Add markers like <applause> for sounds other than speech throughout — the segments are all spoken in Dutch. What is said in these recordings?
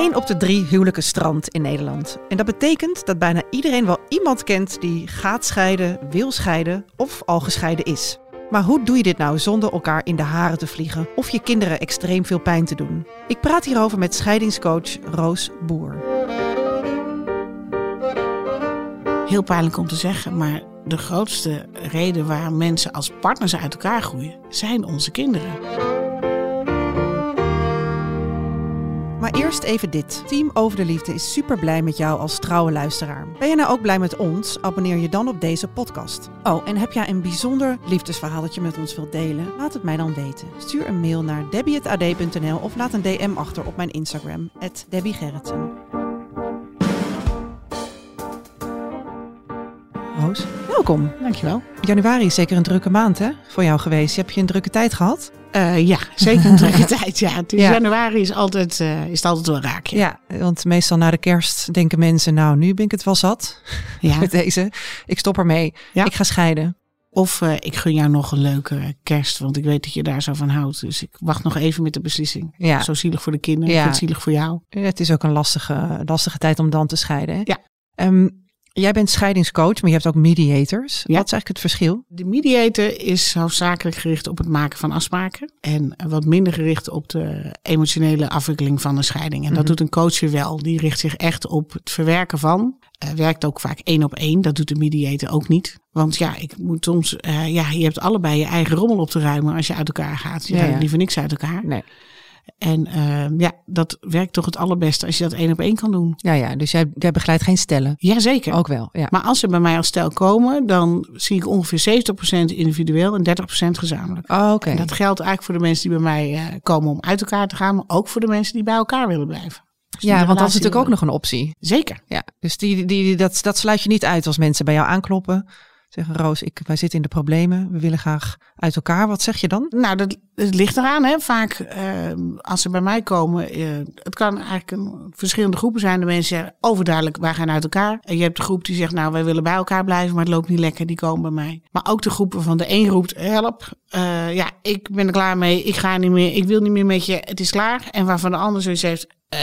1 op de drie huwelijken strand in Nederland. En dat betekent dat bijna iedereen wel iemand kent die gaat scheiden, wil scheiden of al gescheiden is. Maar hoe doe je dit nou zonder elkaar in de haren te vliegen of je kinderen extreem veel pijn te doen? Ik praat hierover met scheidingscoach Roos Boer. Heel pijnlijk om te zeggen, maar de grootste reden waarom mensen als partners uit elkaar groeien, zijn onze kinderen. Maar eerst even dit. Team Over de Liefde is super blij met jou als trouwe luisteraar. Ben je nou ook blij met ons? Abonneer je dan op deze podcast. Oh, en heb jij een bijzonder liefdesverhaal dat je met ons wilt delen? Laat het mij dan weten. Stuur een mail naar debbie.ad.nl of laat een DM achter op mijn Instagram, @debbiegerritsen. Roos, welkom. Dankjewel. Januari is zeker een drukke maand hè, voor jou geweest. Heb je een drukke tijd gehad? Uh, ja, zeker een drukke <laughs> tijd. Ja. Dus Ja. januari is, altijd, eh, is het altijd wel raak. Ja. Ja, want meestal na de kerst denken mensen, nou nu ben ik het wel zat Ja. <laughs> met deze. Ik stop ermee. Ja. Ik ga scheiden. Of eh, ik gun jou nog een leuke kerst, want ik weet dat je daar zo van houdt. Dus ik wacht nog even met de beslissing. Ja. Zo zielig voor de kinderen, Ja. zielig voor jou. Het is ook een lastige, lastige tijd om dan te scheiden. Hè? Ja. Ehm, jij bent scheidingscoach, maar je hebt ook mediators. Ja. Wat is eigenlijk het verschil? De mediator is hoofdzakelijk gericht op het maken van afspraken. En wat minder gericht op de emotionele afwikkeling van een scheiding. En dat Mhm. doet een coach weer wel. Die richt zich echt op het verwerken van. Eh, werkt ook vaak één op één. Dat doet de mediator ook niet. Want ja, ik moet soms, eh, ja, je hebt allebei je eigen rommel op te ruimen als je uit elkaar gaat. Je Ja, gaat ja. liever niks uit elkaar. Nee. En eh, ja, dat werkt toch het allerbeste als je dat één op één kan doen. Ja, ja, dus jij, jij begeleidt geen stellen. Jazeker. Ook wel, ja. Maar als ze bij mij als stel komen, dan zie ik ongeveer 70% individueel en 30% gezamenlijk. Oh, Oké. Dat geldt eigenlijk voor de mensen die bij mij eh, komen om uit elkaar te gaan, maar ook voor de mensen die bij elkaar willen blijven. Dus die Ja, want dat is natuurlijk ook nog een optie. Zeker. Ja, dus die, die, dat, dat sluit je niet uit als mensen bij jou aankloppen. Zeggen, Roos, ik, wij zitten in de problemen. We willen graag uit elkaar. Wat zeg je dan? Nou, dat, ligt eraan. Hè. Vaak eh, als ze bij mij komen, eh, het kan eigenlijk een, verschillende groepen zijn. De mensen zeggen overduidelijk, wij gaan uit elkaar. En je hebt de groep die zegt, nou, wij willen bij elkaar blijven, maar het loopt niet lekker. Die komen bij mij. Maar ook de groepen van de een roept, help. eh, ja, ik ben er klaar mee. Ik ga niet meer. Ik wil niet meer met je. Het is klaar. En waarvan de ander zoiets heeft, eh,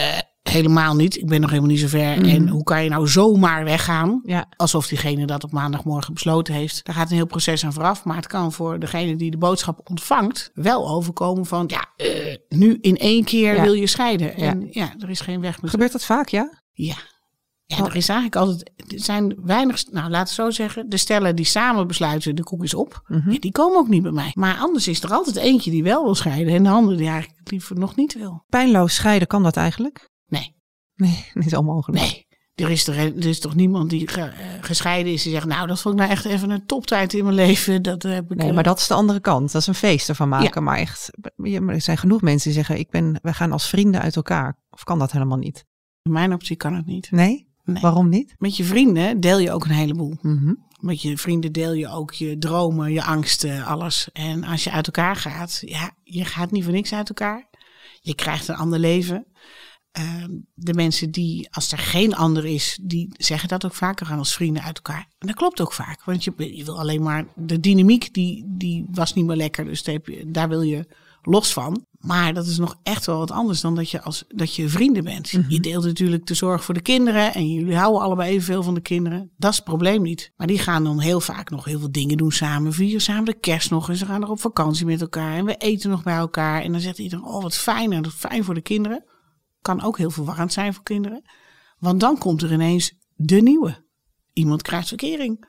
helemaal niet. Ik ben nog helemaal niet zo ver. Mhm. En hoe kan je nou zomaar weggaan? Ja, Alsof diegene dat op maandagmorgen besloten heeft. Daar gaat een heel proces aan vooraf. Maar het kan voor degene die de boodschap ontvangt wel overkomen van... ja, eh, nu in één keer Ja. wil je scheiden. En ja. er is geen weg meer. gebeurt dat vaak, ja? Ja. Ja, Oh. er is eigenlijk altijd... Er zijn weinig... Nou, laten we zo zeggen. De stellen die samen besluiten de koek is op. Mhm. ja, die komen ook niet bij mij. Maar anders is er altijd eentje die wel wil scheiden. En de andere die eigenlijk liever nog niet wil. Pijnloos scheiden, kan dat eigenlijk? Nee. Nee, <laughs> niet onmogelijk. Nee. Er is, er, er is toch niemand die ge- eh, gescheiden is die zegt... nou, dat vond ik nou echt even een toptijd in mijn leven. Dat heb ik... Nee, eh, maar dat is de andere kant. Dat is een feest ervan maken. Maar echt, er zijn genoeg mensen die zeggen, ik ben, we gaan als vrienden uit elkaar. Of kan dat helemaal niet? In mijn optie kan het niet. Nee? Nee. Waarom niet? Met je vrienden deel je ook een heleboel. Mhm. Met je vrienden deel je ook je dromen, je angsten, alles. En als je uit elkaar gaat, ja, je gaat niet voor niks uit elkaar. Je krijgt een ander leven. Ehm, de mensen die, als er geen ander is, die zeggen dat ook vaak. We gaan als vrienden uit elkaar. En dat klopt ook vaak. Want je, je wil alleen maar, de dynamiek die, die was niet meer lekker. Dus daar, heb je- daar wil je los van. Maar dat is nog echt wel wat anders dan dat je, als, dat je vrienden bent. Je deelt natuurlijk de zorg voor de kinderen. En jullie houden allebei evenveel van de kinderen. Dat is het probleem niet. Maar die gaan dan heel vaak nog heel veel dingen doen samen. Vieren samen de kerst nog. En ze gaan nog op vakantie met elkaar. En we eten nog bij elkaar. En dan zegt iedereen, oh wat fijn. En dat is fijn voor de kinderen. Kan ook heel verwarrend zijn voor kinderen. Want dan komt er ineens de nieuwe. Iemand krijgt verkering.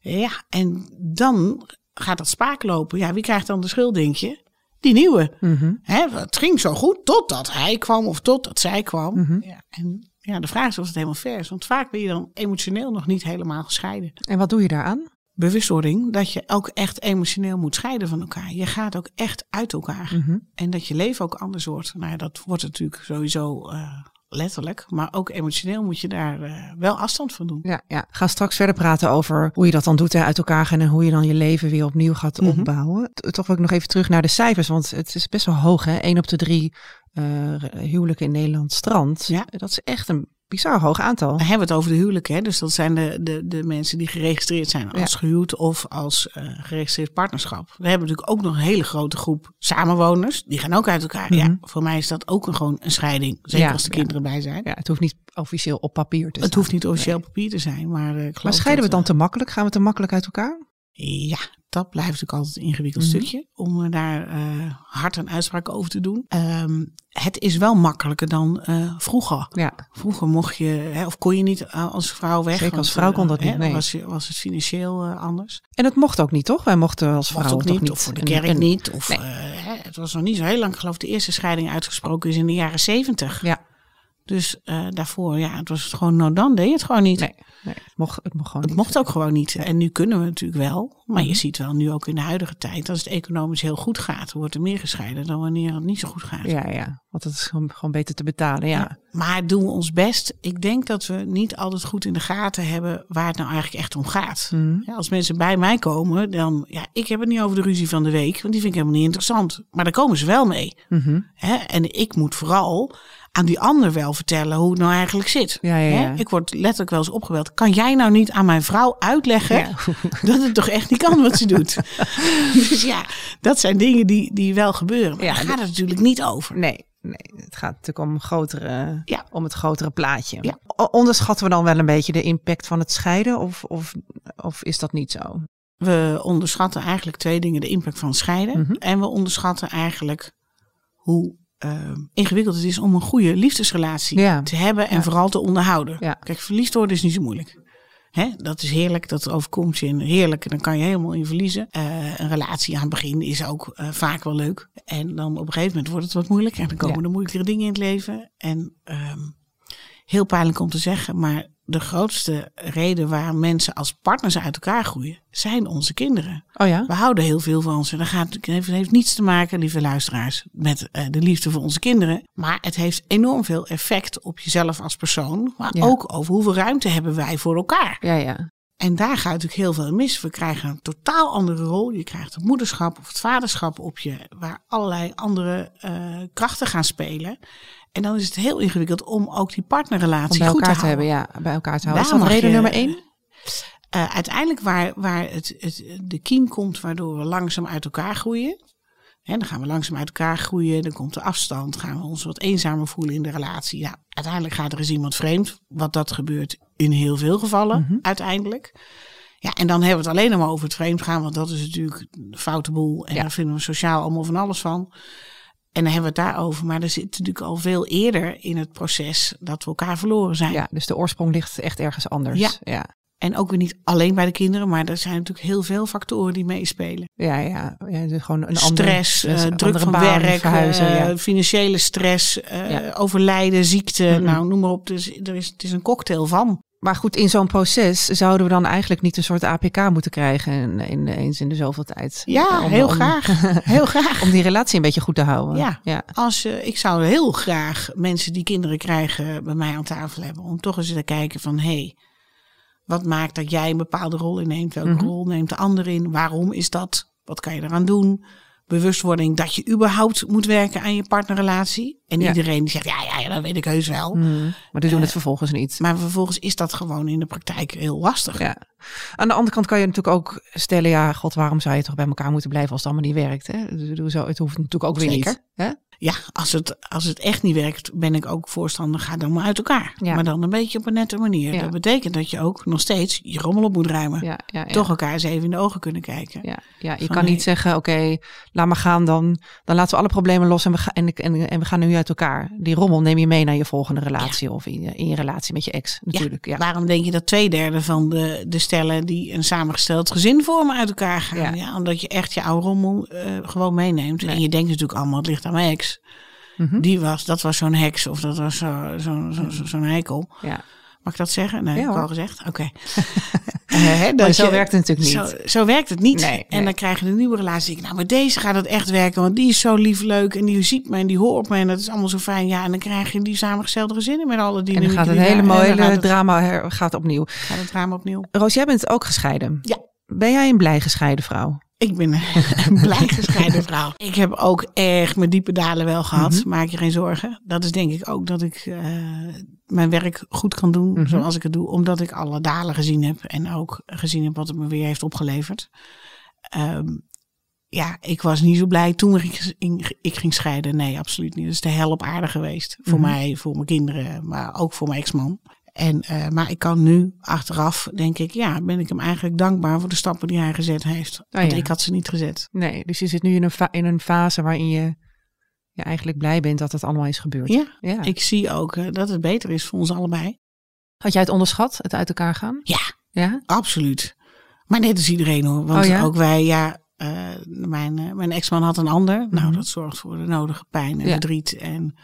Ja, en dan gaat dat spaak lopen. Ja, wie krijgt dan de schuld, denk je? Die nieuwe. Mhm. Hè, het ging zo goed totdat hij kwam of totdat zij kwam. Mhm. ja, en ja, de vraag is of het helemaal fair is. Want vaak ben je dan emotioneel nog niet helemaal gescheiden. En wat doe je daaraan? Bewustwording dat je ook echt emotioneel moet scheiden van elkaar. Je gaat ook echt uit elkaar. Mhm. En dat je leven ook anders wordt. Nou ja, dat wordt natuurlijk sowieso eh, letterlijk. Maar ook emotioneel moet je daar eh, wel afstand van doen. Ja, ja. Ga straks verder praten over hoe je dat dan doet, hè, uit elkaar gaan en hoe je dan je leven weer opnieuw gaat Mhm. opbouwen. Toch wil ik nog even terug naar de cijfers, want het is best wel hoog, hè? 1 op de drie eh, huwelijken in Nederland strand. Ja. Dat is echt een bizar hoog aantal. Dan hebben we het over de huwelijken. Hè? Dus dat zijn de, de, de mensen die geregistreerd zijn als Ja. gehuwd of als eh, geregistreerd partnerschap. We hebben natuurlijk ook nog een hele grote groep samenwoners. Die gaan ook uit elkaar. Ja, Mhm. voor mij is dat ook een, gewoon een scheiding. Zeker Ja, als de kinderen bij zijn. Ja, het hoeft niet officieel op papier te staan. Het hoeft niet officieel papier te zijn. Maar, eh, Maar scheiden we dan te makkelijk? Gaan we te makkelijk uit elkaar? eh, Ja, dat blijft natuurlijk altijd een ingewikkeld Mhm. stukje. Om eh, daar eh, hard een uitspraak over te doen. Ehm, het is wel makkelijker dan eh, vroeger. Ja, Vroeger mocht je, hè, of kon je niet als vrouw weg. Zeker als vrouw kon dat niet, nee. Was, het financieel anders. en het mocht ook niet, toch? Wij mochten als Mocht vrouw ook niet, niet. of voor de kerk en- niet. Of, nee. hè, het was nog niet zo heel lang. Ik geloof de eerste scheiding uitgesproken is in de jaren zeventig. Ja, Dus eh, daarvoor, ja, het was het gewoon, nou dan deed je het gewoon niet. nee, nee, het mocht, het mocht gewoon Het niet. mocht ook gewoon niet. En nu kunnen we natuurlijk wel. Maar je Mhm. ziet wel nu ook in de huidige tijd, als het economisch heel goed gaat, wordt er meer gescheiden dan wanneer het niet zo goed gaat. Ja, ja, want het is gewoon, gewoon beter te betalen, ja. Maar doen we ons best? Ik denk dat we niet altijd goed in de gaten hebben waar het nou eigenlijk echt om gaat. Mhm. Ja, als mensen bij mij komen, dan, ja, ik heb het niet over de ruzie van de week, want die vind ik helemaal niet interessant. Maar daar komen ze wel mee. Mhm. En ik moet vooral aan die ander wel vertellen hoe het nou eigenlijk zit. Ja, ja, ja. Ik word letterlijk wel eens opgebeld. Kan jij nou niet aan mijn vrouw uitleggen <laughs> dat het toch echt niet kan wat ze doet? <laughs> dus ja, dat zijn dingen die, die wel gebeuren. Maar daar gaat het natuurlijk niet over. Nee, nee, het gaat natuurlijk om, grotere, Ja. om het grotere plaatje. Ja. Onderschatten we dan wel een beetje de impact van het scheiden? Of, of, of is dat niet zo? We onderschatten eigenlijk twee dingen. De impact van scheiden. Mhm. En we onderschatten eigenlijk hoe eh, ingewikkeld het is om een goede liefdesrelatie Ja. te hebben en Ja. vooral te onderhouden. Ja. Kijk, verliefd worden is niet zo moeilijk. Hè? Dat is heerlijk, dat overkomt je en heerlijk. En dan kan je helemaal in verliezen. Eh, een relatie aan het begin is ook eh, vaak wel leuk. En dan op een gegeven moment wordt het wat moeilijk. En dan komen er moeilijkere dingen in het leven. En ehm, heel pijnlijk om te zeggen, maar de grootste reden waar mensen als partners uit elkaar groeien, zijn onze kinderen. Oh ja? We houden heel veel van ze. Dat gaat, heeft, heeft niets te maken, lieve luisteraars, met eh, de liefde voor onze kinderen. Maar het heeft enorm veel effect op jezelf als persoon. Maar Ja. ook over hoeveel ruimte hebben wij voor elkaar. Ja, ja. En daar gaat natuurlijk heel veel mis. We krijgen een totaal andere rol. Je krijgt het moederschap of het vaderschap op je, waar allerlei andere eh, krachten gaan spelen. En dan is het heel ingewikkeld om ook die Om partnerrelatie bij goed elkaar te te hebben, houden. ja. Bij elkaar te houden. Daar is dat mag reden je- nummer één? Eh, uiteindelijk waar, waar het, het, de kiem komt waardoor we langzaam uit elkaar groeien. Hè, dan gaan we langzaam uit elkaar groeien. Dan komt de afstand. Gaan we ons wat eenzamer voelen in de relatie. Ja, uiteindelijk gaat er eens iemand vreemd. Wat dat gebeurt in heel veel gevallen Mhm. uiteindelijk. Ja, en dan hebben we het alleen nog maar over het vreemd gaan. Want dat is natuurlijk een foute boel. En Ja. daar vinden we sociaal allemaal van alles van. En dan hebben we het daarover. Maar er zit natuurlijk al veel eerder in het proces dat we elkaar verloren zijn. Ja, dus de oorsprong ligt echt ergens anders. Ja. ja. En ook weer niet alleen bij de kinderen, maar er zijn natuurlijk heel veel factoren die meespelen. Ja, ja. ja dus gewoon een andere, stress, eh, een druk andere van baan, werk, verhuizen. eh, ja. financiële stress, eh, Ja. overlijden, ziekte, nou noem maar op. Dus er is, het is een cocktail van. Maar goed, in zo'n proces zouden we dan eigenlijk niet een soort APK moeten krijgen in, in, eens in de zoveel tijd. Ja, Om- heel om- graag. <laughs> Heel graag. Om die relatie een beetje goed te houden. Ja. ja. Als, eh, ik zou heel graag mensen die kinderen krijgen bij mij aan tafel hebben. Om toch eens te kijken van, hé, hey, wat maakt dat jij een bepaalde rol inneemt? Welke Mhm. rol neemt de ander in? Waarom is dat? Wat kan je eraan doen? Bewustwording dat je überhaupt moet werken aan je partnerrelatie. En Ja. iedereen die zegt, ja, ja, ja, dat weet ik heus wel. Hmm. Maar die doen Eh, het vervolgens niet. Maar vervolgens is dat gewoon in de praktijk heel lastig. Ja. Aan de andere kant kan je natuurlijk ook stellen, ja, god, waarom zou je toch bij elkaar moeten blijven als het allemaal niet werkt? Hè? Zo- Het hoeft natuurlijk ook weer Zeker. niet. Hè? Ja, als het, als het echt niet werkt, ben ik ook voorstander, ga dan maar uit elkaar. Ja. Maar dan een beetje op een nette manier. Ja. Dat betekent dat je ook nog steeds je rommel op moet ruimen. Ja. Toch elkaar eens even in de ogen kunnen kijken. Ja, ja, je Van, kan niet zeggen, oké, laat maar gaan dan. Dan laten we alle problemen los en we, gaan, en, en, en we gaan nu uit elkaar. Die rommel neem je mee naar je volgende relatie of in je, in je relatie met je ex natuurlijk. Ja, Waarom denk je dat twee derde van de, de stellen die een samengesteld gezin vormen uit elkaar gaan? Ja. Omdat je echt je oude rommel eh, gewoon meeneemt. Nee. En je denkt natuurlijk allemaal, het ligt aan mijn ex. Mhm. Die was, dat was zo'n heks of dat was zo- zo- zo- zo- zo'n heikel. ja. Mag ik dat zeggen? Nee, Ja, heb ik al gezegd. Oké. <laughs> Eh, dat Maar zo je- werkt het natuurlijk niet. zo werkt het niet. Nee, en nee. dan krijg je een nieuwe relatie. Ik, Nou, maar deze gaat het echt werken, want die is zo lief, leuk en die ziet me en die hoort me en dat is allemaal zo fijn. Ja, en dan krijg je die samengestelde gezinnen met alle En dynamieken. dan gaat het hele en mooie gaat het, drama her- gaat opnieuw. gaat het drama opnieuw. Roos, jij bent ook gescheiden. Ja. Ben jij een blij gescheiden vrouw? Ik ben een <laughs> blij gescheiden vrouw. Ik heb ook echt mijn diepe dalen wel gehad. Mhm. Maak je geen zorgen. Dat is denk ik ook dat ik eh, mijn werk goed kan doen Mhm. zoals ik het doe. Omdat ik alle dalen gezien heb. En ook gezien heb wat het me weer heeft opgeleverd. Ehm, ja, ik was niet zo blij toen ik, ik ging scheiden. Nee, absoluut niet. Dat is de hel op aarde geweest. Voor Mhm. mij, voor mijn kinderen, maar ook voor mijn ex-man. En, eh, maar ik kan nu achteraf, denk ik, ja, ben ik hem eigenlijk dankbaar voor de stappen die hij gezet heeft. Want Oh ja. ik had ze niet gezet. Nee, dus je zit nu in een, in een fase waarin je, eigenlijk blij bent dat het allemaal is gebeurd. Ja, Ja. ik zie ook eh, dat het beter is voor ons allebei. Had jij het onderschat, het uit elkaar gaan? Ja. Ja? Absoluut. Maar net als iedereen hoor. Want Oh ja? ook wij, ja, eh, mijn, mijn ex-man had een ander. Nou, Mhm. dat zorgt voor de nodige pijn en verdriet en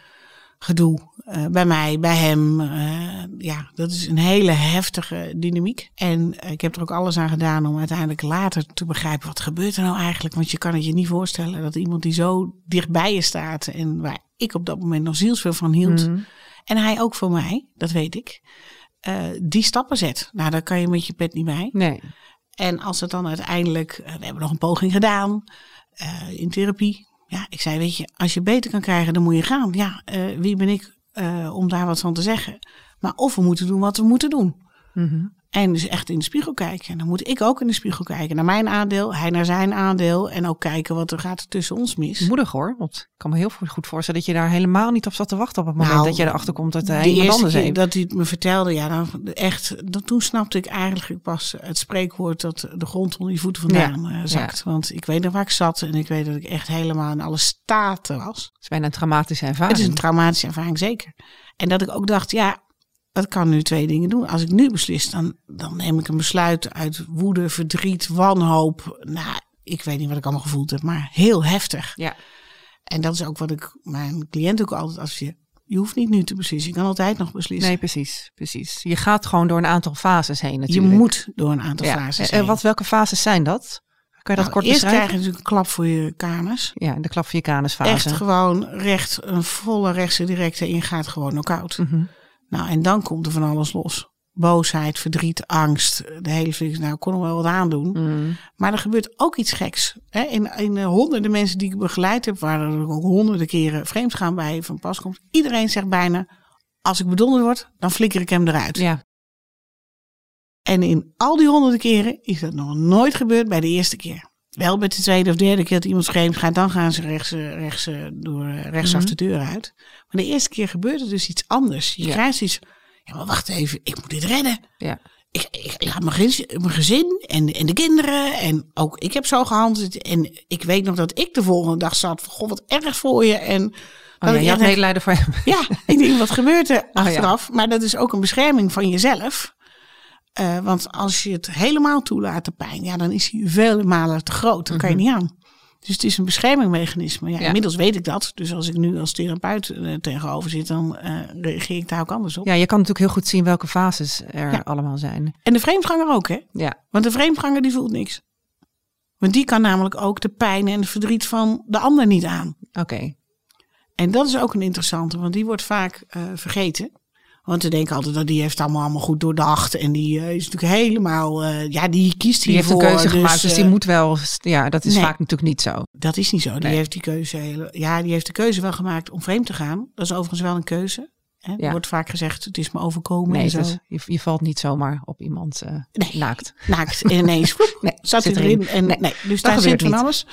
gedoe. eh, bij mij, bij hem. eh, ja, dat is een hele heftige dynamiek. En eh, ik heb er ook alles aan gedaan om uiteindelijk later te begrijpen wat gebeurt er nou eigenlijk. Want je kan het je niet voorstellen dat iemand die zo dichtbij je staat en waar ik op dat moment nog zielsveel van hield. Mhm. En hij ook voor mij, dat weet ik. die stappen zet. Nou, daar kan je met je pet niet bij. Nee. En als het dan uiteindelijk, we hebben nog een poging gedaan in therapie. Ja, ik zei, weet je, als je beter kan krijgen, dan moet je gaan. Ja, eh, wie ben ik eh, om daar wat van te zeggen? Maar of we moeten doen wat we moeten doen. Mhm. En dus echt in de spiegel kijken. En dan moet ik ook in de spiegel kijken naar mijn aandeel, hij naar zijn aandeel. En ook kijken wat er gaat tussen ons mis. Moedig hoor, want ik kan me heel goed voorstellen dat je daar helemaal niet op zat te wachten op het moment Nou, dat je erachter komt dat hij de iemand anders heeft. dat hij het me vertelde, ja, dan echt, dat, toen snapte ik eigenlijk pas het spreekwoord dat de grond onder je voeten vandaan eh, zakt. Want ik weet nog waar ik zat en ik weet dat ik echt helemaal in alle staten was. Het is bijna een traumatische ervaring. Het is een traumatische ervaring, zeker. En dat ik ook dacht, ja, dat kan nu twee dingen doen. Als ik nu beslis, dan, dan neem ik een besluit uit woede, verdriet, wanhoop. Nou, ik weet niet wat ik allemaal gevoeld heb, maar heel heftig. Ja. En dat is ook wat ik mijn cliënt ook altijd adviseer. Je hoeft niet nu te beslissen, je kan altijd nog beslissen. Nee, precies, precies. Je gaat gewoon door een aantal fases heen je natuurlijk. moet door een aantal ja. fases En heen. wat, welke fases zijn dat? Kan je dat Nou, kort eerst beschrijven? krijg je natuurlijk een klap voor je kanus. Ja, de klap van je kanusfase. Echt gewoon recht, een volle rechtse directe ingaat, gewoon knock-out. Mhm. Nou, en dan komt er van alles los. Boosheid, verdriet, angst. De hele fix. Nou, ik kon er wel wat aan doen. Mhm. Maar er gebeurt ook iets geks. Hè? In, in de honderden mensen die ik begeleid heb, waar er ook honderden keren vreemd gaan bij van pas komt. Iedereen zegt bijna, als ik bedonderd word, dan flikker ik hem eruit. Ja, En in al die honderden keren is dat nog nooit gebeurd bij de eerste keer. Wel bij de tweede of derde keer dat iemand vreemd gaat, dan gaan ze rechts, eh, rechts, eh, door, eh, rechtsaf Mhm. de deur uit. Maar de eerste keer gebeurt er dus iets anders. Je Ja. krijgt iets, ja maar wacht even, ik moet dit redden. ja. Ik, ik, ik had mijn gezin, mijn gezin en, en de kinderen en ook ik heb zo gehandeld. En ik weet nog dat ik de volgende dag zat van, goh wat erg voor je. En Oh, ja, ik je had medelijden voor hem. ja, ik denk, wat gebeurt er <laughs> Oh, ja. achteraf? Maar dat is ook een bescherming van jezelf. Eh, want als je het helemaal toelaat, de pijn, ja, dan is die vele malen te groot. Dan kan je niet aan. Dus het is een beschermingmechanisme. Ja, Mhm. Ja. Inmiddels weet ik dat. Dus als ik nu als therapeut eh, tegenover zit, dan eh, reageer ik daar ook anders op. Ja, je kan natuurlijk heel goed zien welke fases er Ja. allemaal zijn. En de vreemdganger ook, hè? Ja, Want de vreemdganger die voelt niks. Want die kan namelijk ook de pijn en het verdriet van de ander niet aan. oké. En dat is ook een interessante, want die wordt vaak vergeten. Want we denken altijd dat die heeft allemaal, allemaal goed doordacht. En die eh, is natuurlijk helemaal, eh, ja, die kiest Die heeft een hiervoor. keuze gemaakt, dus die eh, moet wel... Ja, dat is nee. vaak natuurlijk niet zo. Dat is niet zo. Die Nee. heeft die keuze, hele, ja, die heeft de keuze wel gemaakt om vreemd te gaan. Dat is overigens wel een keuze. Hè? Er Ja. wordt vaak gezegd, het is me overkomen Nee, en zo. is- je, je valt niet zomaar op iemand Nee. naakt. Naakt en ineens <laughs> Nee, zat hij erin. En, nee. Dus daar zit van alles.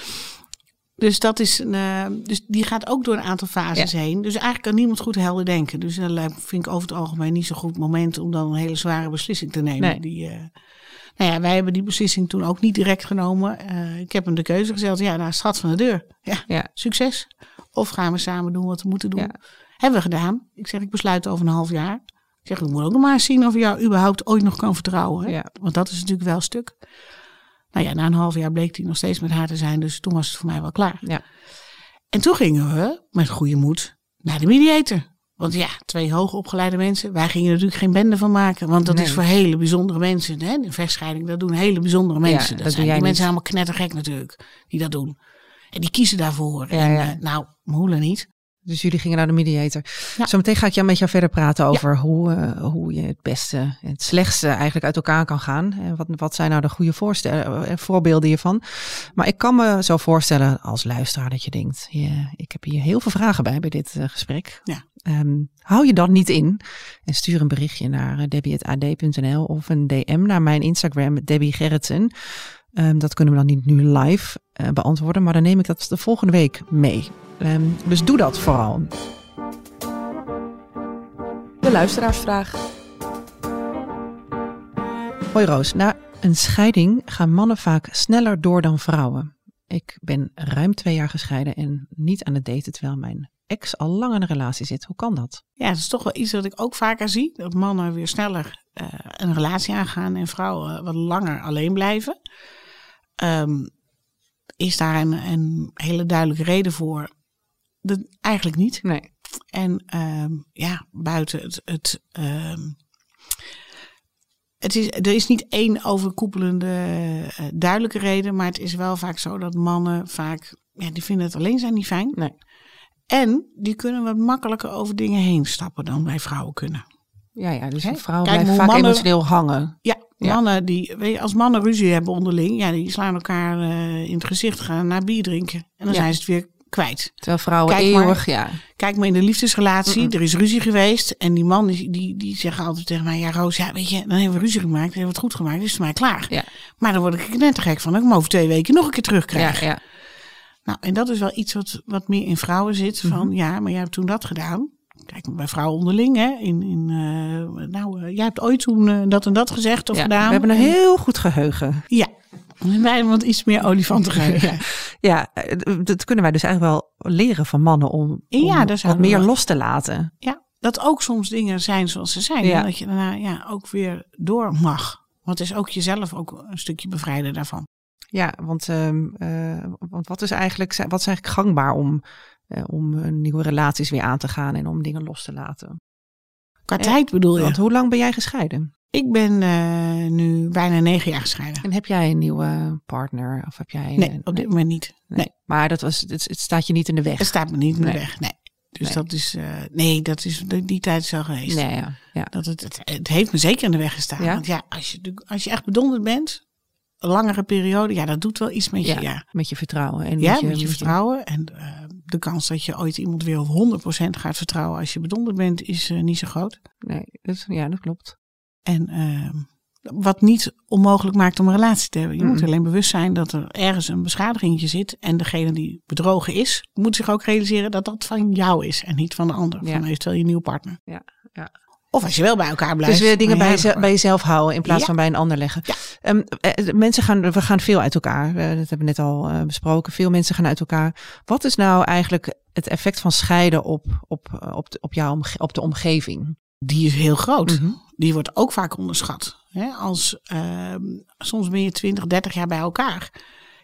Dus, dat is een, eh, dus die gaat ook door een aantal fases heen. Dus eigenlijk kan niemand goed helder denken. Dus dat vind ik over het algemeen niet zo'n goed moment om dan een hele zware beslissing te nemen. Nee. Die, eh, nou ja, wij hebben die beslissing toen ook niet direct genomen. Eh, ik heb hem de keuze gezet. Ja, nou, schat van de deur. Ja, Ja. succes. Of gaan we samen doen wat we moeten doen. Ja. Hebben we gedaan. Ik zeg, ik besluit over een half jaar. Ik zeg, ik moet ook nog maar eens zien of je jou überhaupt ooit nog kan vertrouwen. Hè? Want dat is natuurlijk wel een stuk. Nou ja, na een half jaar bleek hij nog steeds met haar te zijn. Dus toen was het voor mij wel klaar. Ja. En toen gingen we met goede moed naar de mediator. Want ja, twee hoogopgeleide mensen. Wij gingen er natuurlijk geen bende van maken. Want dat Nee. is voor hele bijzondere mensen. Hè? De vechtscheiding, dat doen hele bijzondere mensen. dat zijn, die mensen niet. zijn allemaal knettergek natuurlijk. Die dat doen. En die kiezen daarvoor. Ja, en, ja. eh, nou, moelen niet. Dus jullie gingen naar de mediator. Ja. Zometeen ga ik jou met jou verder praten over hoe, eh, hoe je het beste en het slechtste eigenlijk uit elkaar kan gaan. En wat, wat zijn nou de goede voorstellen, eh, voorbeelden hiervan? Maar ik kan me zo voorstellen als luisteraar dat je denkt, ja, ik heb hier heel veel vragen bij bij dit eh, gesprek. Ja. Ehm, hou je dan niet in en stuur een berichtje naar uh, debbie.ad.nl of een DM naar mijn Instagram, Debbie Gerritsen. Ehm, dat kunnen we dan niet nu live uh, beantwoorden, maar dan neem ik dat de volgende week mee. Um, dus doe dat vooral. De luisteraarsvraag. Hoi Roos, na een scheiding gaan mannen vaak sneller door dan vrouwen. Ik ben ruim twee jaar gescheiden en niet aan het daten terwijl mijn ex al lang in een relatie zit. Hoe kan dat? Ja, dat is toch wel iets wat ik ook vaker zie. Dat mannen weer sneller uh, een relatie aangaan en vrouwen wat langer alleen blijven. Um, is daar een, een, hele duidelijke reden voor? De, eigenlijk niet. Nee. En um, ja, buiten het. het um, het is, er is niet één overkoepelende uh, duidelijke reden, maar het is wel vaak zo dat mannen vaak, ja, die vinden het alleen zijn niet fijn. Nee. En die kunnen wat makkelijker over dingen heen stappen dan wij vrouwen kunnen. Ja, ja dus een vrouw blijft vaak mannen, emotioneel hangen. Ja, ja, mannen die, weet je, als mannen ruzie hebben onderling, ja, die slaan elkaar uh, in het gezicht, gaan naar bier drinken. En dan ja. zijn ze het weer kwijt. Terwijl vrouwen kijk eeuwig, maar, ja. Kijk maar in de liefdesrelatie, mm -mm. er is ruzie geweest. En die man, die, die, die zeggen altijd tegen mij, ja Roos, ja weet je, dan hebben we ruzie gemaakt, dan hebben we het goed gemaakt, is het mij klaar. Ja. Maar dan word ik net te gek van, dat ik hem over twee weken nog een keer terugkrijg. Ja, ja. Nou, en dat is wel iets wat, wat meer in vrouwen zit. Van Mhm. mm -hmm. ja, maar jij hebt toen dat gedaan. Kijk, bij vrouwen onderling, hè. In, in, uh, nou, uh, jij hebt ooit toen uh, dat en dat gezegd of ja, gedaan. We hebben een heel goed geheugen. Ja, <laughs> wij hebben wat iets meer olifantengeheugen. <laughs> ja, dat kunnen wij dus eigenlijk wel leren van mannen om, om ja, wat meer los te laten. Ja, dat ook soms dingen zijn zoals ze zijn. Ja. En dat je daarna ja, ook weer door mag. Want is ook jezelf ook een stukje bevrijden daarvan. Ja, want, uh, want wat is eigenlijk, wat is eigenlijk gangbaar om, om nieuwe relaties weer aan te gaan en om dingen los te laten? Qua tijd bedoel je? Want hoe lang ben jij gescheiden? Ik ben uh, nu bijna negen jaar gescheiden. En heb jij een nieuwe partner? Of heb jij, nee, op dit moment niet. Nee. nee. Maar dat was, het, het, staat je niet in de weg? Het staat me niet in de nee. weg, nee. Dus nee. dat is, uh, nee, dat is, die, die tijd al geweest. Nee, ja. ja. Dat het, het, het, heeft me zeker in de weg gestaan. Ja? Want ja, als je, als je echt bedonderd bent, een langere periode, ja, dat doet wel iets met je. Ja, met je vertrouwen. En ja, met je, met je vertrouwen. En uh, de kans dat je ooit iemand weer op 100% gaat vertrouwen als je bedonderd bent, is uh, niet zo groot. Nee, dat, ja, dat klopt. En uh, wat niet onmogelijk maakt om een relatie te hebben. Je Mm. moet alleen bewust zijn dat er ergens een beschadigingje zit. En degene die bedrogen is, moet zich ook realiseren dat dat van jou is. En niet van de ander. Ja. Van eventueel je nieuwe partner. Ja, ja. Of als je wel bij elkaar blijft. Dus weer dingen bij, je, bij jezelf houden in plaats Ja. van bij een ander leggen. Ja. Um, eh, mensen gaan, we gaan veel uit elkaar. Uh, dat hebben we net al uh, besproken. Veel mensen gaan uit elkaar. Wat is nou eigenlijk het effect van scheiden op, op, op, de, op, jouw, op de omgeving? Die is heel groot. Mhm. Die wordt ook vaak onderschat. Als, uh, soms ben je 20, 30 jaar bij elkaar.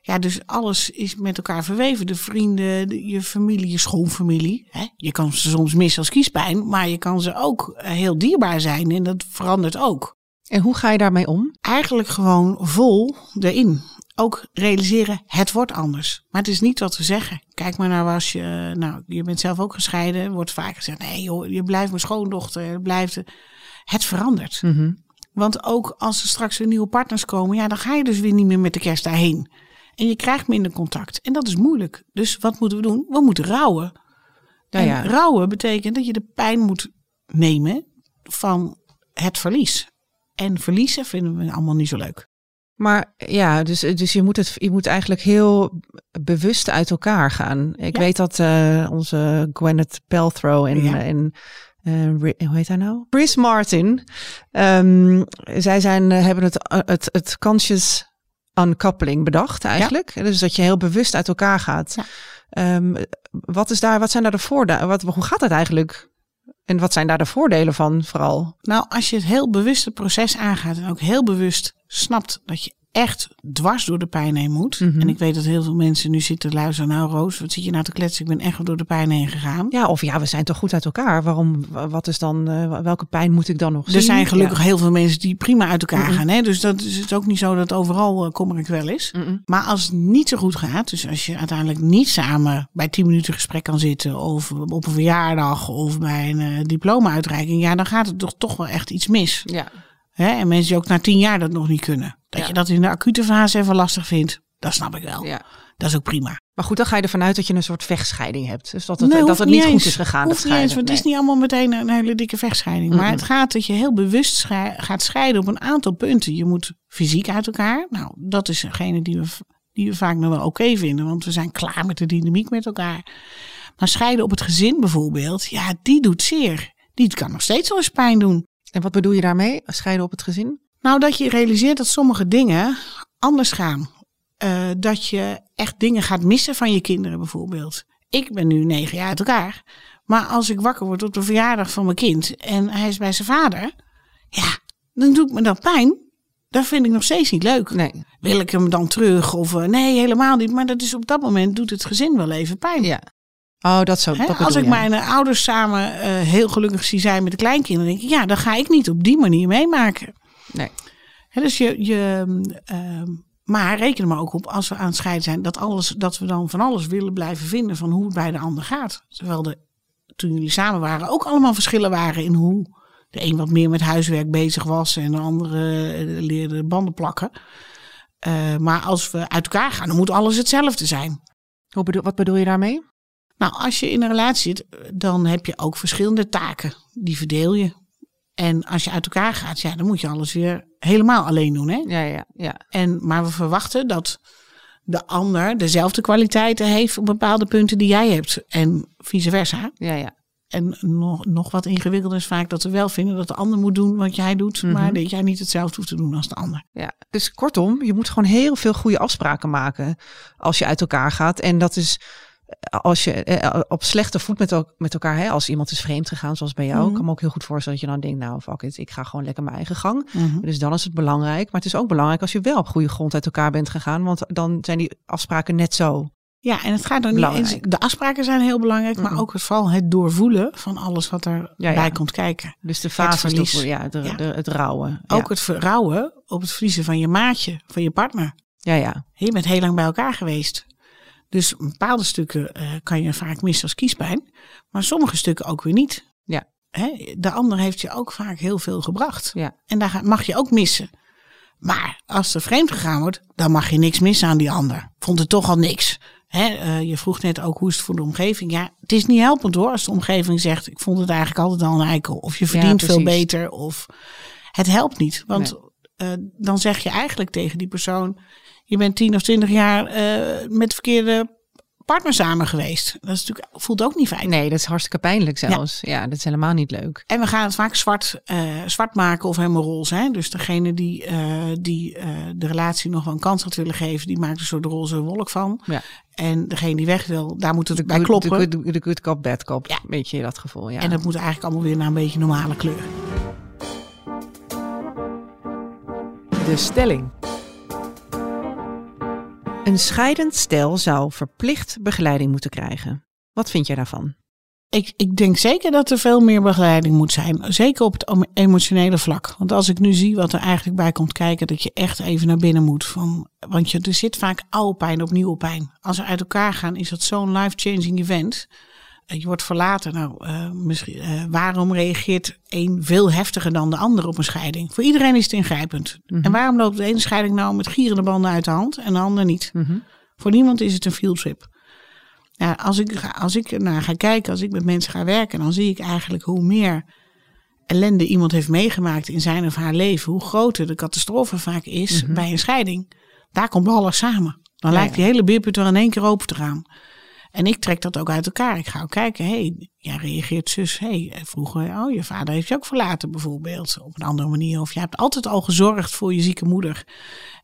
Ja, dus alles is met elkaar verweven. De vrienden, de, je familie, je schoonfamilie. Hè? Je kan ze soms missen als kiespijn, maar je kan ze ook uh, heel dierbaar zijn en dat verandert ook. En hoe ga je daarmee om? Eigenlijk gewoon vol erin. Ook realiseren, het wordt anders. Maar het is niet wat we zeggen. Kijk maar naar als je, nou, je bent zelf ook gescheiden. Wordt vaak gezegd, nee joh, je blijft mijn schoondochter. Blijft, het verandert. Mm -hmm. Want ook als er straks weer nieuwe partners komen, ja, dan ga je dus weer niet meer met de kerst daarheen. En je krijgt minder contact. En dat is moeilijk. Dus wat moeten we doen? We moeten rouwen. Ja, en ja. rouwen betekent dat je de pijn moet nemen van het verlies. En verliezen vinden we allemaal niet zo leuk. Maar ja, dus, dus je, moet het, je moet eigenlijk heel bewust uit elkaar gaan. Ik Ja. weet dat uh, onze Gwyneth Paltrow en, Ja. en uh, Ri- hoe heet hij nou? Chris Martin. Um, zij zijn, uh, hebben het, het, het conscious uncoupling bedacht eigenlijk. Dus dat je heel bewust uit elkaar gaat. Ja. Um, wat, is daar, wat zijn daar de voordelen? Wat, hoe gaat het eigenlijk? En wat zijn daar de voordelen van vooral? Nou, als je het heel bewust het proces aangaat en ook heel bewust snapt dat je echt dwars door de pijn heen moet. Mhm. En ik weet dat heel veel mensen nu zitten luisteren. Nou Roos, wat zit je nou te kletsen? Ik ben echt door de pijn heen gegaan. Ja, of ja, we zijn toch goed uit elkaar. Waarom, wat is dan, uh, welke pijn moet ik dan nog Er zien? zijn gelukkig Ja. heel veel mensen die prima uit elkaar gaan. Hè? Dus dat is het ook niet zo dat overal uh, kommer ik wel is. Maar als het niet zo goed gaat, dus als je uiteindelijk niet samen bij 10 minuten gesprek kan zitten, of op een verjaardag, of bij een uh, diploma-uitreiking, ja, dan gaat het toch, toch wel echt iets mis. Ja, Hè? En mensen die ook na 10 jaar dat nog niet kunnen. Dat Ja. je dat in de acute fase even lastig vindt, dat snap ik wel. ja. Dat is ook prima. Maar goed, dan ga je ervan uit dat je een soort vechtscheiding hebt. Dus dat het, Nee, dat het niet eens. goed is gegaan. dat Hoeft niet eens, want het is Nee. niet allemaal meteen een hele dikke vechtscheiding. Maar het gaat dat je heel bewust schei- gaat scheiden op een aantal punten. Je moet fysiek uit elkaar. Nou, dat is degene die we, die we vaak nog wel oké vinden. Want we zijn klaar met de dynamiek met elkaar. Maar scheiden op het gezin bijvoorbeeld, ja, die doet zeer. Die kan nog steeds wel eens pijn doen. En wat bedoel je daarmee? Scheiden op het gezin? Nou, dat je realiseert dat sommige dingen anders gaan. Eh, dat je echt dingen gaat missen van je kinderen bijvoorbeeld. Ik ben nu negen jaar uit elkaar. Maar als ik wakker word op de verjaardag van mijn kind en hij is bij zijn vader. Ja, dan doet me dat pijn. Dat vind ik nog steeds niet leuk. Nee. Wil ik hem dan terug? Of eh, nee, helemaal niet. Maar dat is op dat moment doet het gezin wel even pijn. Ja. Oh, dat zo. Hè, dat als ik je. mijn eh, ouders samen eh, heel gelukkig zie zijn met de kleinkinderen, denk ik, ja, dan ga ik niet op die manier meemaken. Nee. Hè, dus je, je, ehm, maar reken er maar ook op als we aan het scheiden zijn, dat, alles, dat we dan van alles willen blijven vinden van hoe het bij de ander gaat. Terwijl er toen jullie samen waren ook allemaal verschillen waren in hoe de een wat meer met huiswerk bezig was en de andere eh, leerde banden plakken. Eh, maar als we uit elkaar gaan, dan moet alles hetzelfde zijn. Wat bedoel je daarmee? Nou, als je in een relatie zit, dan heb je ook verschillende taken. Die verdeel je. En als je uit elkaar gaat, ja, dan moet je alles weer helemaal alleen doen. Hè? Ja, ja, ja. En, maar we verwachten dat de ander dezelfde kwaliteiten heeft op bepaalde punten die jij hebt. En vice versa. ja, ja. En nog, nog wat ingewikkelder is vaak dat we wel vinden dat de ander moet doen wat jij doet. Mhm. Maar dat jij niet hetzelfde hoeft te doen als de ander. Ja, dus kortom, je moet gewoon heel veel goede afspraken maken als je uit elkaar gaat. En dat is als je eh, op slechte voet met, el- met elkaar, hè, als iemand is vreemd gegaan, zoals bij jou, Mhm. kan me ook heel goed voorstellen dat je dan denkt, nou fuck it, ik ga gewoon lekker mijn eigen gang. Mhm. Dus dan is het belangrijk. Maar het is ook belangrijk als je wel op goede grond uit elkaar bent gegaan, want dan zijn die afspraken net zo. Ja, en het gaat dan niet eens. De afspraken zijn heel belangrijk, maar Mhm. ook het, vooral het doorvoelen van alles wat erbij Ja, ja. komt kijken. Dus de fase verlies. toch- ja, de, Ja. De, het rouwen. Ook het verrouwen op het verliezen van je maatje, van je partner. ja, ja. Je bent heel lang bij elkaar geweest. Dus bepaalde stukken eh, kan je vaak missen als kiespijn, maar sommige stukken ook weer niet. Ja. Hè, de ander heeft je ook vaak heel veel gebracht. Ja. En daar ga- mag je ook missen. Maar als er vreemd gegaan wordt, dan mag je niks missen aan die ander. Vond het toch al niks. Hè, eh, je vroeg net ook hoe is het voor de omgeving. Ja, het is niet helpend hoor als de omgeving zegt: ik vond het eigenlijk altijd al een eikel. Of je verdient veel beter. Of het helpt niet. Want eh, dan zeg je eigenlijk tegen die persoon: je bent tien of twintig jaar eh, met de verkeerde partner samen geweest. Dat is natuurlijk, voelt ook niet fijn. Nee, dat is hartstikke pijnlijk zelfs. Ja, dat is helemaal niet leuk. En we gaan het vaak zwart, eh, zwart maken of helemaal roze. Hè? Dus degene die, eh, die de relatie nog wel een kans had willen geven, die maakt zo de roze wolk van. Ja. En degene die weg wil, daar moet het bij Good- kloppen. De good, de good cop, bad cop. Ja. Weet je dat gevoel, ja. En dat moet eigenlijk allemaal weer naar een beetje normale kleur. De stelling. Een scheidend stel zou verplicht begeleiding moeten krijgen. Wat vind jij daarvan? Ik, ik denk zeker dat er veel meer begeleiding moet zijn. Zeker op het emotionele vlak. Want als ik nu zie wat er eigenlijk bij komt kijken, dat je echt even naar binnen moet. Van, want je, er zit vaak oude pijn op nieuwe pijn. Als ze uit elkaar gaan, is dat zo'n life-changing event. Eh, Je wordt verlaten. Nou, eh, misschien, eh, waarom reageert een veel heftiger dan de ander op een scheiding? Voor iedereen is het ingrijpend. Mhm. En waarom loopt de ene scheiding nou met gierende banden uit de hand en de ander niet? Voor niemand is het een fieldtrip. Ja, als ik, ga- als ik naar ga kijken, als ik met mensen ga werken, dan zie ik eigenlijk hoe meer ellende iemand heeft meegemaakt in zijn of haar leven, hoe groter de catastrofe vaak is Mhm. bij een scheiding. Daar komt alles samen. Dan Ja, lijkt die hele beerput er in één keer open te gaan. En ik trek dat ook uit elkaar. Ik ga ook kijken, hé, hey, jij reageert zus. Hey, vroeger, oh, je vader heeft je ook verlaten bijvoorbeeld. Op een andere manier. Of je hebt altijd al gezorgd voor je zieke moeder.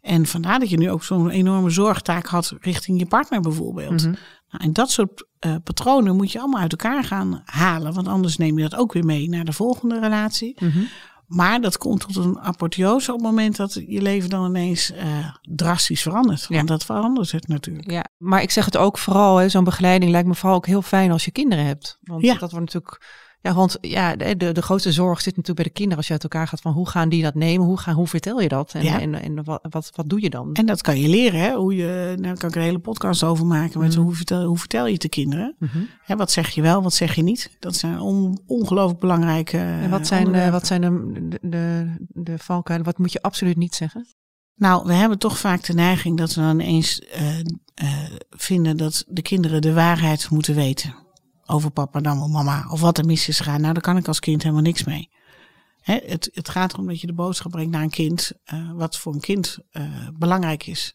En vandaar dat je nu ook zo'n enorme zorgtaak had richting je partner bijvoorbeeld. Mhm. Nou, en dat soort eh, patronen moet je allemaal uit elkaar gaan halen. Want anders neem je dat ook weer mee naar de volgende relatie. Mhm. Maar dat komt tot een apotheose op het moment dat je leven dan ineens eh, drastisch verandert. Want Ja. dat verandert het natuurlijk. Ja, maar ik zeg het ook vooral, zo'n begeleiding lijkt me vooral ook heel fijn als je kinderen hebt. Want Ja. dat wordt natuurlijk, ja, want ja, de, de, de grootste zorg zit natuurlijk bij de kinderen als je uit elkaar gaat van hoe gaan die dat nemen, hoe, gaan, hoe vertel je dat en, Ja. en, en wat, wat, wat doe je dan? En dat kan je leren. Hè? Hoe je, nou, daar kan ik een hele podcast over maken. Met Mhm. hoe, vertel, hoe vertel je het de kinderen? Mhm. Hè, wat zeg je wel, wat zeg je niet? Dat zijn on, ongelooflijk belangrijke En wat zijn, eh, onderwerpen. wat zijn de, de, de, de valkuilen, wat moet je absoluut niet zeggen? Nou, we hebben toch vaak de neiging dat we dan eens uh, uh, vinden dat de kinderen de waarheid moeten weten. Over papa, dan wel mama. Of wat er mis is gegaan. Nou, daar kan ik als kind helemaal niks mee. Hè, het, het gaat erom dat je de boodschap brengt naar een kind. Uh, wat voor een kind belangrijk is.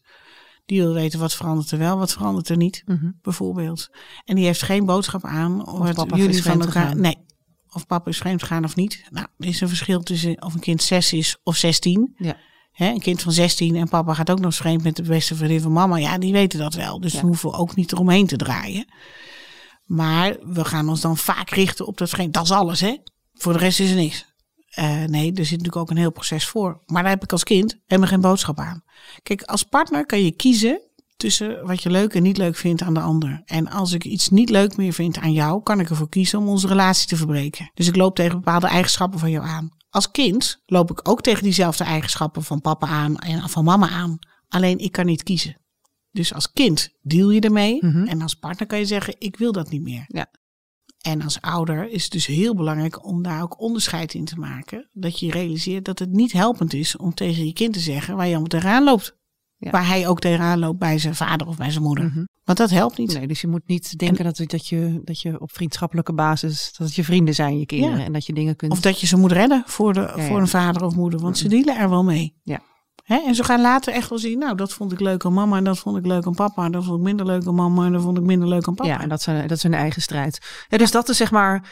Die wil weten wat verandert er wel, wat verandert er niet, mm -hmm. bijvoorbeeld. En die heeft geen boodschap aan of wat jullie van elkaar. Gegaan. Nee, of papa is vreemd gegaan of niet. Nou, er is een verschil tussen of een kind 6 is of 16. Ja. Een kind van 16 en papa gaat ook nog vreemd met de beste vriendin van mama. Ja, die weten dat wel. Dus ja. we hoeven ook niet eromheen te draaien. Maar we gaan ons dan vaak richten op dat vreemd. Dat is alles, hè? Voor de rest is er niks. Uh, nee, er zit natuurlijk ook een heel proces voor. Maar daar heb ik als kind helemaal geen boodschap aan. Kijk, als partner kan je kiezen tussen wat je leuk en niet leuk vindt aan de ander. En als ik iets niet leuk meer vind aan jou, kan ik ervoor kiezen om onze relatie te verbreken. Dus ik loop tegen bepaalde eigenschappen van jou aan. Als kind loop ik ook tegen diezelfde eigenschappen van papa aan en van mama aan. Alleen ik kan niet kiezen. Dus als kind deal je ermee. Mm -hmm. En als partner kan je zeggen, ik wil dat niet meer. Ja. En als ouder is het dus heel belangrijk om daar ook onderscheid in te maken. Dat je realiseert dat het niet helpend is om tegen je kind te zeggen waar je allemaal tegenaan loopt. Ja. Waar hij ook tegenaan loopt bij zijn vader of bij zijn moeder. Mm -hmm. Want dat helpt niet. Nee, dus je moet niet denken en, dat, dat, je, dat je op vriendschappelijke basis, dat het je vrienden zijn, je kinderen. Ja. En dat je dingen kunt. Of dat je ze moet redden voor, de, ja, voor een vader of moeder. Want ze dealen er wel mee. Ja. En ze gaan later echt wel zien, nou, dat vond ik leuk aan mama en dat vond ik leuk aan papa. En dat vond ik minder leuk aan mama en dat vond ik minder leuk aan papa. Ja, en dat, zijn, dat is hun eigen strijd. Ja, dus dat is zeg maar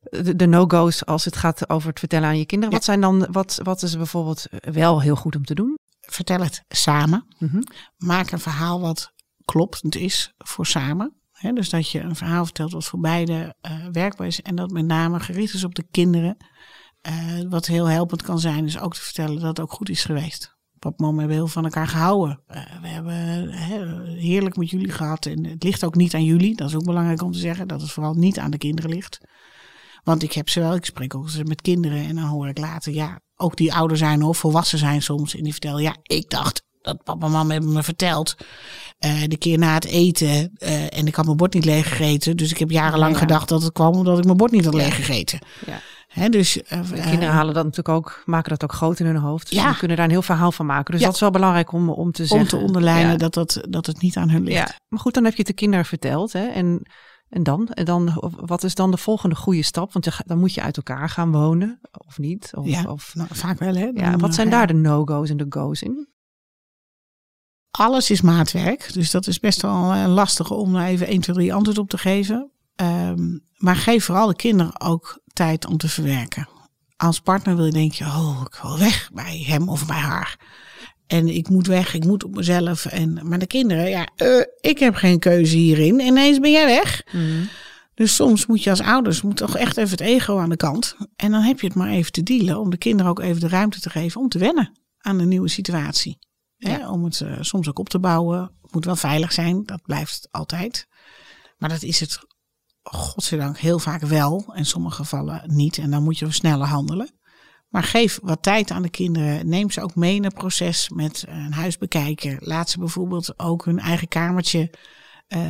de, de no-go's als het gaat over het vertellen aan je kinderen. Wat zijn dan, wat, wat is bijvoorbeeld wel heel goed om te doen? Vertel het samen. Mm -hmm. Maak een verhaal wat kloppend is voor samen. He, dus dat je een verhaal vertelt wat voor beide uh, werkbaar is. En dat met name gericht is op de kinderen. Uh, wat heel helpend kan zijn, is ook te vertellen dat het ook goed is geweest. Mama hebben heel van elkaar gehouden. Uh, we hebben he, heerlijk met jullie gehad. En het ligt ook niet aan jullie. Dat is ook belangrijk om te zeggen. Dat het vooral niet aan de kinderen ligt. Want ik heb ze wel, ik spreek ook eens met kinderen. En dan hoor ik later, ja, ook die ouder zijn of volwassen zijn soms. En die vertellen, ja, ik dacht dat papa en mama hebben me verteld. Uh, de keer na het eten. Uh, en ik had mijn bord niet leeg gegeten. Dus ik heb jarenlang ja, ja. gedacht dat het kwam omdat ik mijn bord niet had leeg gegeten. Ja. He, dus, uh, kinderen halen dat natuurlijk ook, maken dat ook groot in hun hoofd. Dus ja. die kunnen daar een heel verhaal van maken. Dus dat is wel belangrijk om, om te zeggen. Om te onderlijnen dat, dat, dat het niet aan hun ligt. Maar goed, dan heb je het de kinderen verteld. Hè? En, en dan? En dan? Wat is dan de volgende goede stap? Want dan moet je uit elkaar gaan wonen, of niet? Of, of, nou, vaak wel. Hè? Wat zijn daar de no-go's en de go's in? Alles is maatwerk, dus dat is best wel lastig om daar even 1, 2, 3 antwoord op te geven. Um, maar geef vooral de kinderen ook tijd om te verwerken. Als partner wil je denken, oh, ik wil weg bij hem of bij haar. En ik moet weg, ik moet op mezelf. En, maar de kinderen, ja, uh, ik heb geen keuze hierin. Ineens ben jij weg. Mm. Dus soms moet je als ouders moet toch echt even het ego aan de kant. En dan heb je het maar even te dealen. Om de kinderen ook even de ruimte te geven om te wennen aan de nieuwe situatie. Ja. Hè, om het uh, soms ook op te bouwen. Het moet wel veilig zijn, dat blijft altijd. Maar dat is het, godzijdank, heel vaak wel. In sommige gevallen niet. En dan moet je sneller handelen. Maar geef wat tijd aan de kinderen. Neem ze ook mee in het proces met een huis bekijken. Laat ze bijvoorbeeld ook hun eigen kamertje uh,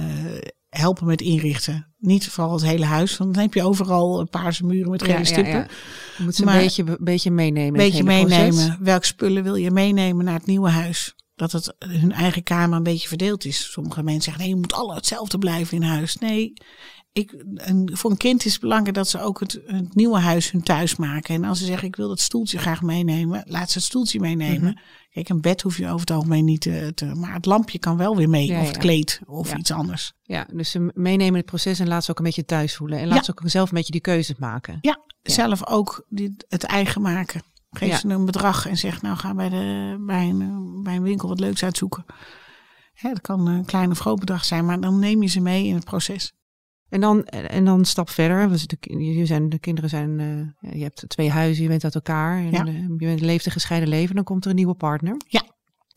helpen met inrichten. Niet vooral het hele huis, want dan heb je overal paarse muren met gele ja, stippen. Ja, ja. Je moet ze maar een beetje, beetje meenemen. Een beetje meenemen. Welke spullen wil je meenemen naar het nieuwe huis? Dat het hun eigen kamer een beetje verdeeld is. Sommige mensen zeggen, nee, je moet alle hetzelfde blijven in huis. Nee, ik, voor een kind is het belangrijk dat ze ook het, het, nieuwe huis hun thuis maken. En als ze zeggen, ik wil dat stoeltje graag meenemen, laat ze het stoeltje meenemen. Mm -hmm. Kijk, een bed hoef je over het algemeen niet te, te maar het lampje kan wel weer mee. Ja, of het ja. kleed of ja. iets anders. Ja, dus ze meenemen het proces en laat ze ook een beetje thuis voelen. En laat ze ook zelf een beetje die keuzes maken. Ja, zelf ook die, het eigen maken. Geef ze een bedrag en zeg, nou ga bij, de, bij, een, bij een winkel wat leuks uitzoeken. Hè, dat kan een klein of groot bedrag zijn, maar dan neem je ze mee in het proces. En dan, en dan een stap verder. Dus de, je zijn, de kinderen zijn. Uh, je hebt twee huizen, je bent uit elkaar. En, ja. uh, je bent, leeft een gescheiden leven. Dan komt er een nieuwe partner. Ja.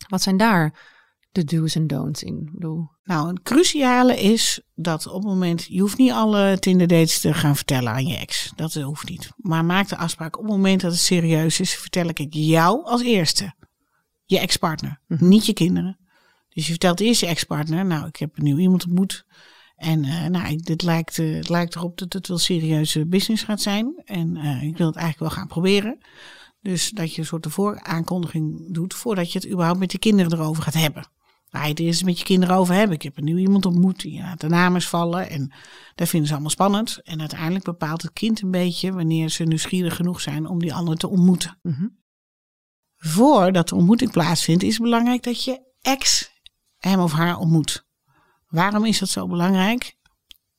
Wat zijn daar de do's en don'ts in? Bedoel... Nou, het cruciale is dat op het moment. Je hoeft niet alle Tinder dates te gaan vertellen aan je ex. Dat hoeft niet. Maar maak de afspraak. Op het moment dat het serieus is, vertel ik het jou als eerste. Je ex-partner. Mhm. Hm. Niet je kinderen. Dus je vertelt eerst je ex-partner. Nou, ik heb een nieuw iemand ontmoet. En uh, nou, dit lijkt, uh, het lijkt erop dat het wel serieuze business gaat zijn. En uh, ik wil het eigenlijk wel gaan proberen. Dus dat je een soort vooraankondiging doet voordat je het überhaupt met je kinderen erover gaat hebben. Ga je het eerst met je kinderen over hebben. Ik heb een nieuw iemand ontmoet die laat de namen vallen. En dat vinden ze allemaal spannend. En uiteindelijk bepaalt het kind een beetje wanneer ze nieuwsgierig genoeg zijn om die ander te ontmoeten. Mhm. Voordat de ontmoeting plaatsvindt, is het belangrijk dat je ex hem of haar ontmoet. Waarom is dat zo belangrijk?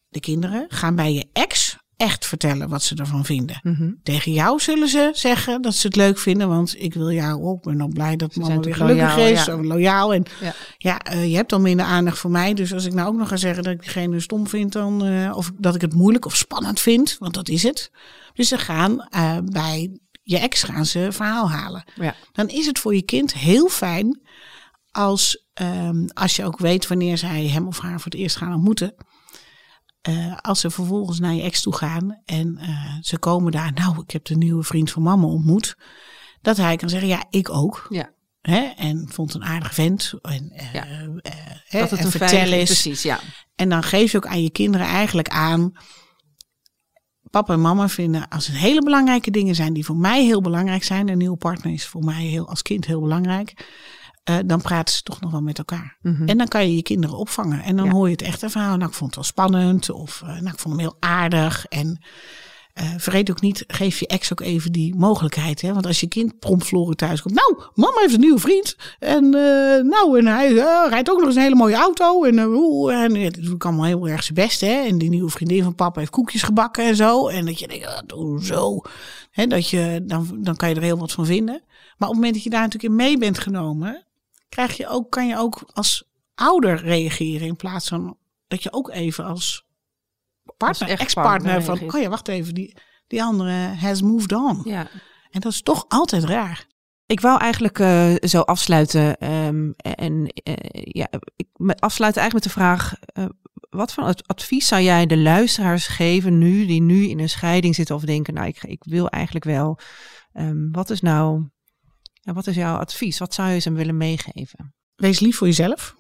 De kinderen gaan bij je ex echt vertellen wat ze ervan vinden. Mhm. Tegen jou zullen ze zeggen dat ze het leuk vinden, want ik wil jou ook. Ik ben dan blij dat Ze mama weer gelukkig loyaal, is, ja. en loyaal. En Ja. ja, eh, je hebt al minder aandacht voor mij. Dus als ik nou ook nog ga zeggen dat ik diegene stom vind, dan, eh, of dat ik het moeilijk of spannend vind, want dat is het. Dus ze gaan eh, bij je ex gaan ze verhaal halen. Ja. Dan is het voor je kind heel fijn als, ehm, als je ook weet wanneer zij hem of haar voor het eerst gaan ontmoeten. Eh, als ze vervolgens naar je ex toe gaan en eh, ze komen daar, nou, ik heb de nieuwe vriend van mama ontmoet. Dat hij kan zeggen, ja, ik ook. Ja. Hè? En vond een aardige vent. En, eh, Ja. hè, Dat het en een vertel eens. precies, ja. En dan geef je ook aan je kinderen eigenlijk aan. Papa en mama vinden als het hele belangrijke dingen zijn die voor mij heel belangrijk zijn. Een nieuwe partner is voor mij heel, als kind heel belangrijk. Eh, dan praten ze toch nog wel met elkaar. Mhm. En dan kan je je kinderen opvangen. En dan Ja. hoor je het echte verhaal. Nou, ik vond het wel spannend. Of eh, nou, ik vond hem heel aardig. En eh, vergeet ook niet, geef je ex ook even die mogelijkheid. Hè? Want als je kind prompt verloren thuis komt. Nou, mama heeft een nieuwe vriend. En nou, en hij rijdt ook nog eens een hele mooie auto. En, en ja, dat doe ik allemaal heel erg zijn best. Hè? En die nieuwe vriendin van papa heeft koekjes gebakken en zo. En dat je denkt, zo. Hè, dat je, dan, dan kan je er heel wat van vinden. Maar op het moment dat je daar natuurlijk in mee bent genomen, krijg je ook, kan je ook als ouder reageren. In plaats van dat je ook even als partner, Als ex-partner van, reageert. oh ja, wacht even, die, die andere has moved on. ja. En dat is toch altijd raar. Ik wou eigenlijk eh, zo afsluiten. ehm, en eh, ja, ik afsluiten eigenlijk met de vraag: eh, wat voor ad- advies zou jij de luisteraars geven nu, die nu in een scheiding zitten of denken: Nou, ik, ik wil eigenlijk wel. Ehm, wat is nou, ja, wat is jouw advies? Wat zou je ze willen meegeven? Wees lief voor jezelf.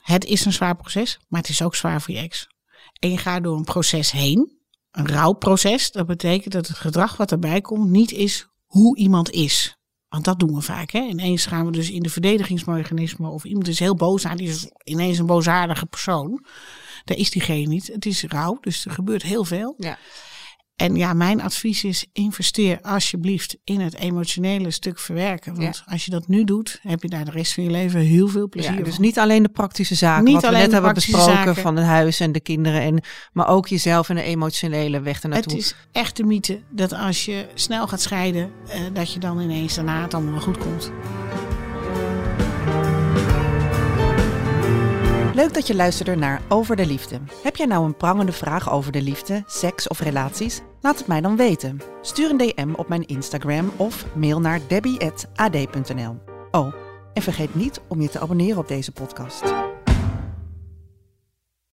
Het is een zwaar proces, maar het is ook zwaar voor je ex. En je gaat door een proces heen, een rouwproces. Dat betekent dat het gedrag wat erbij komt niet is hoe iemand is. Want dat doen we vaak. Hè? Ineens gaan we dus in de verdedigingsmechanisme. Of iemand is heel boos aan, die is ineens een boosaardige persoon. Daar is diegene niet. Het is rouw, dus er gebeurt heel veel. Ja. En ja, mijn advies is: investeer alsjeblieft in het emotionele stuk verwerken. Want als je dat nu doet, heb je daar de rest van je leven heel veel plezier Ja, van. dus niet alleen de praktische zaken, Niet wat we net hebben besproken zaken. van het huis en de kinderen, en, maar ook jezelf en de emotionele weg Het ernaartoe. is echt de mythe dat als je snel gaat scheiden, eh, dat je dan ineens daarna het allemaal goed komt. Leuk dat je luisterde naar Over de Liefde. Heb jij nou een prangende vraag over de liefde, seks of relaties? Laat het mij dan weten. Stuur een DM op mijn Instagram of mail naar debbie.ad.nl. Oh, en vergeet niet om je te abonneren op deze podcast.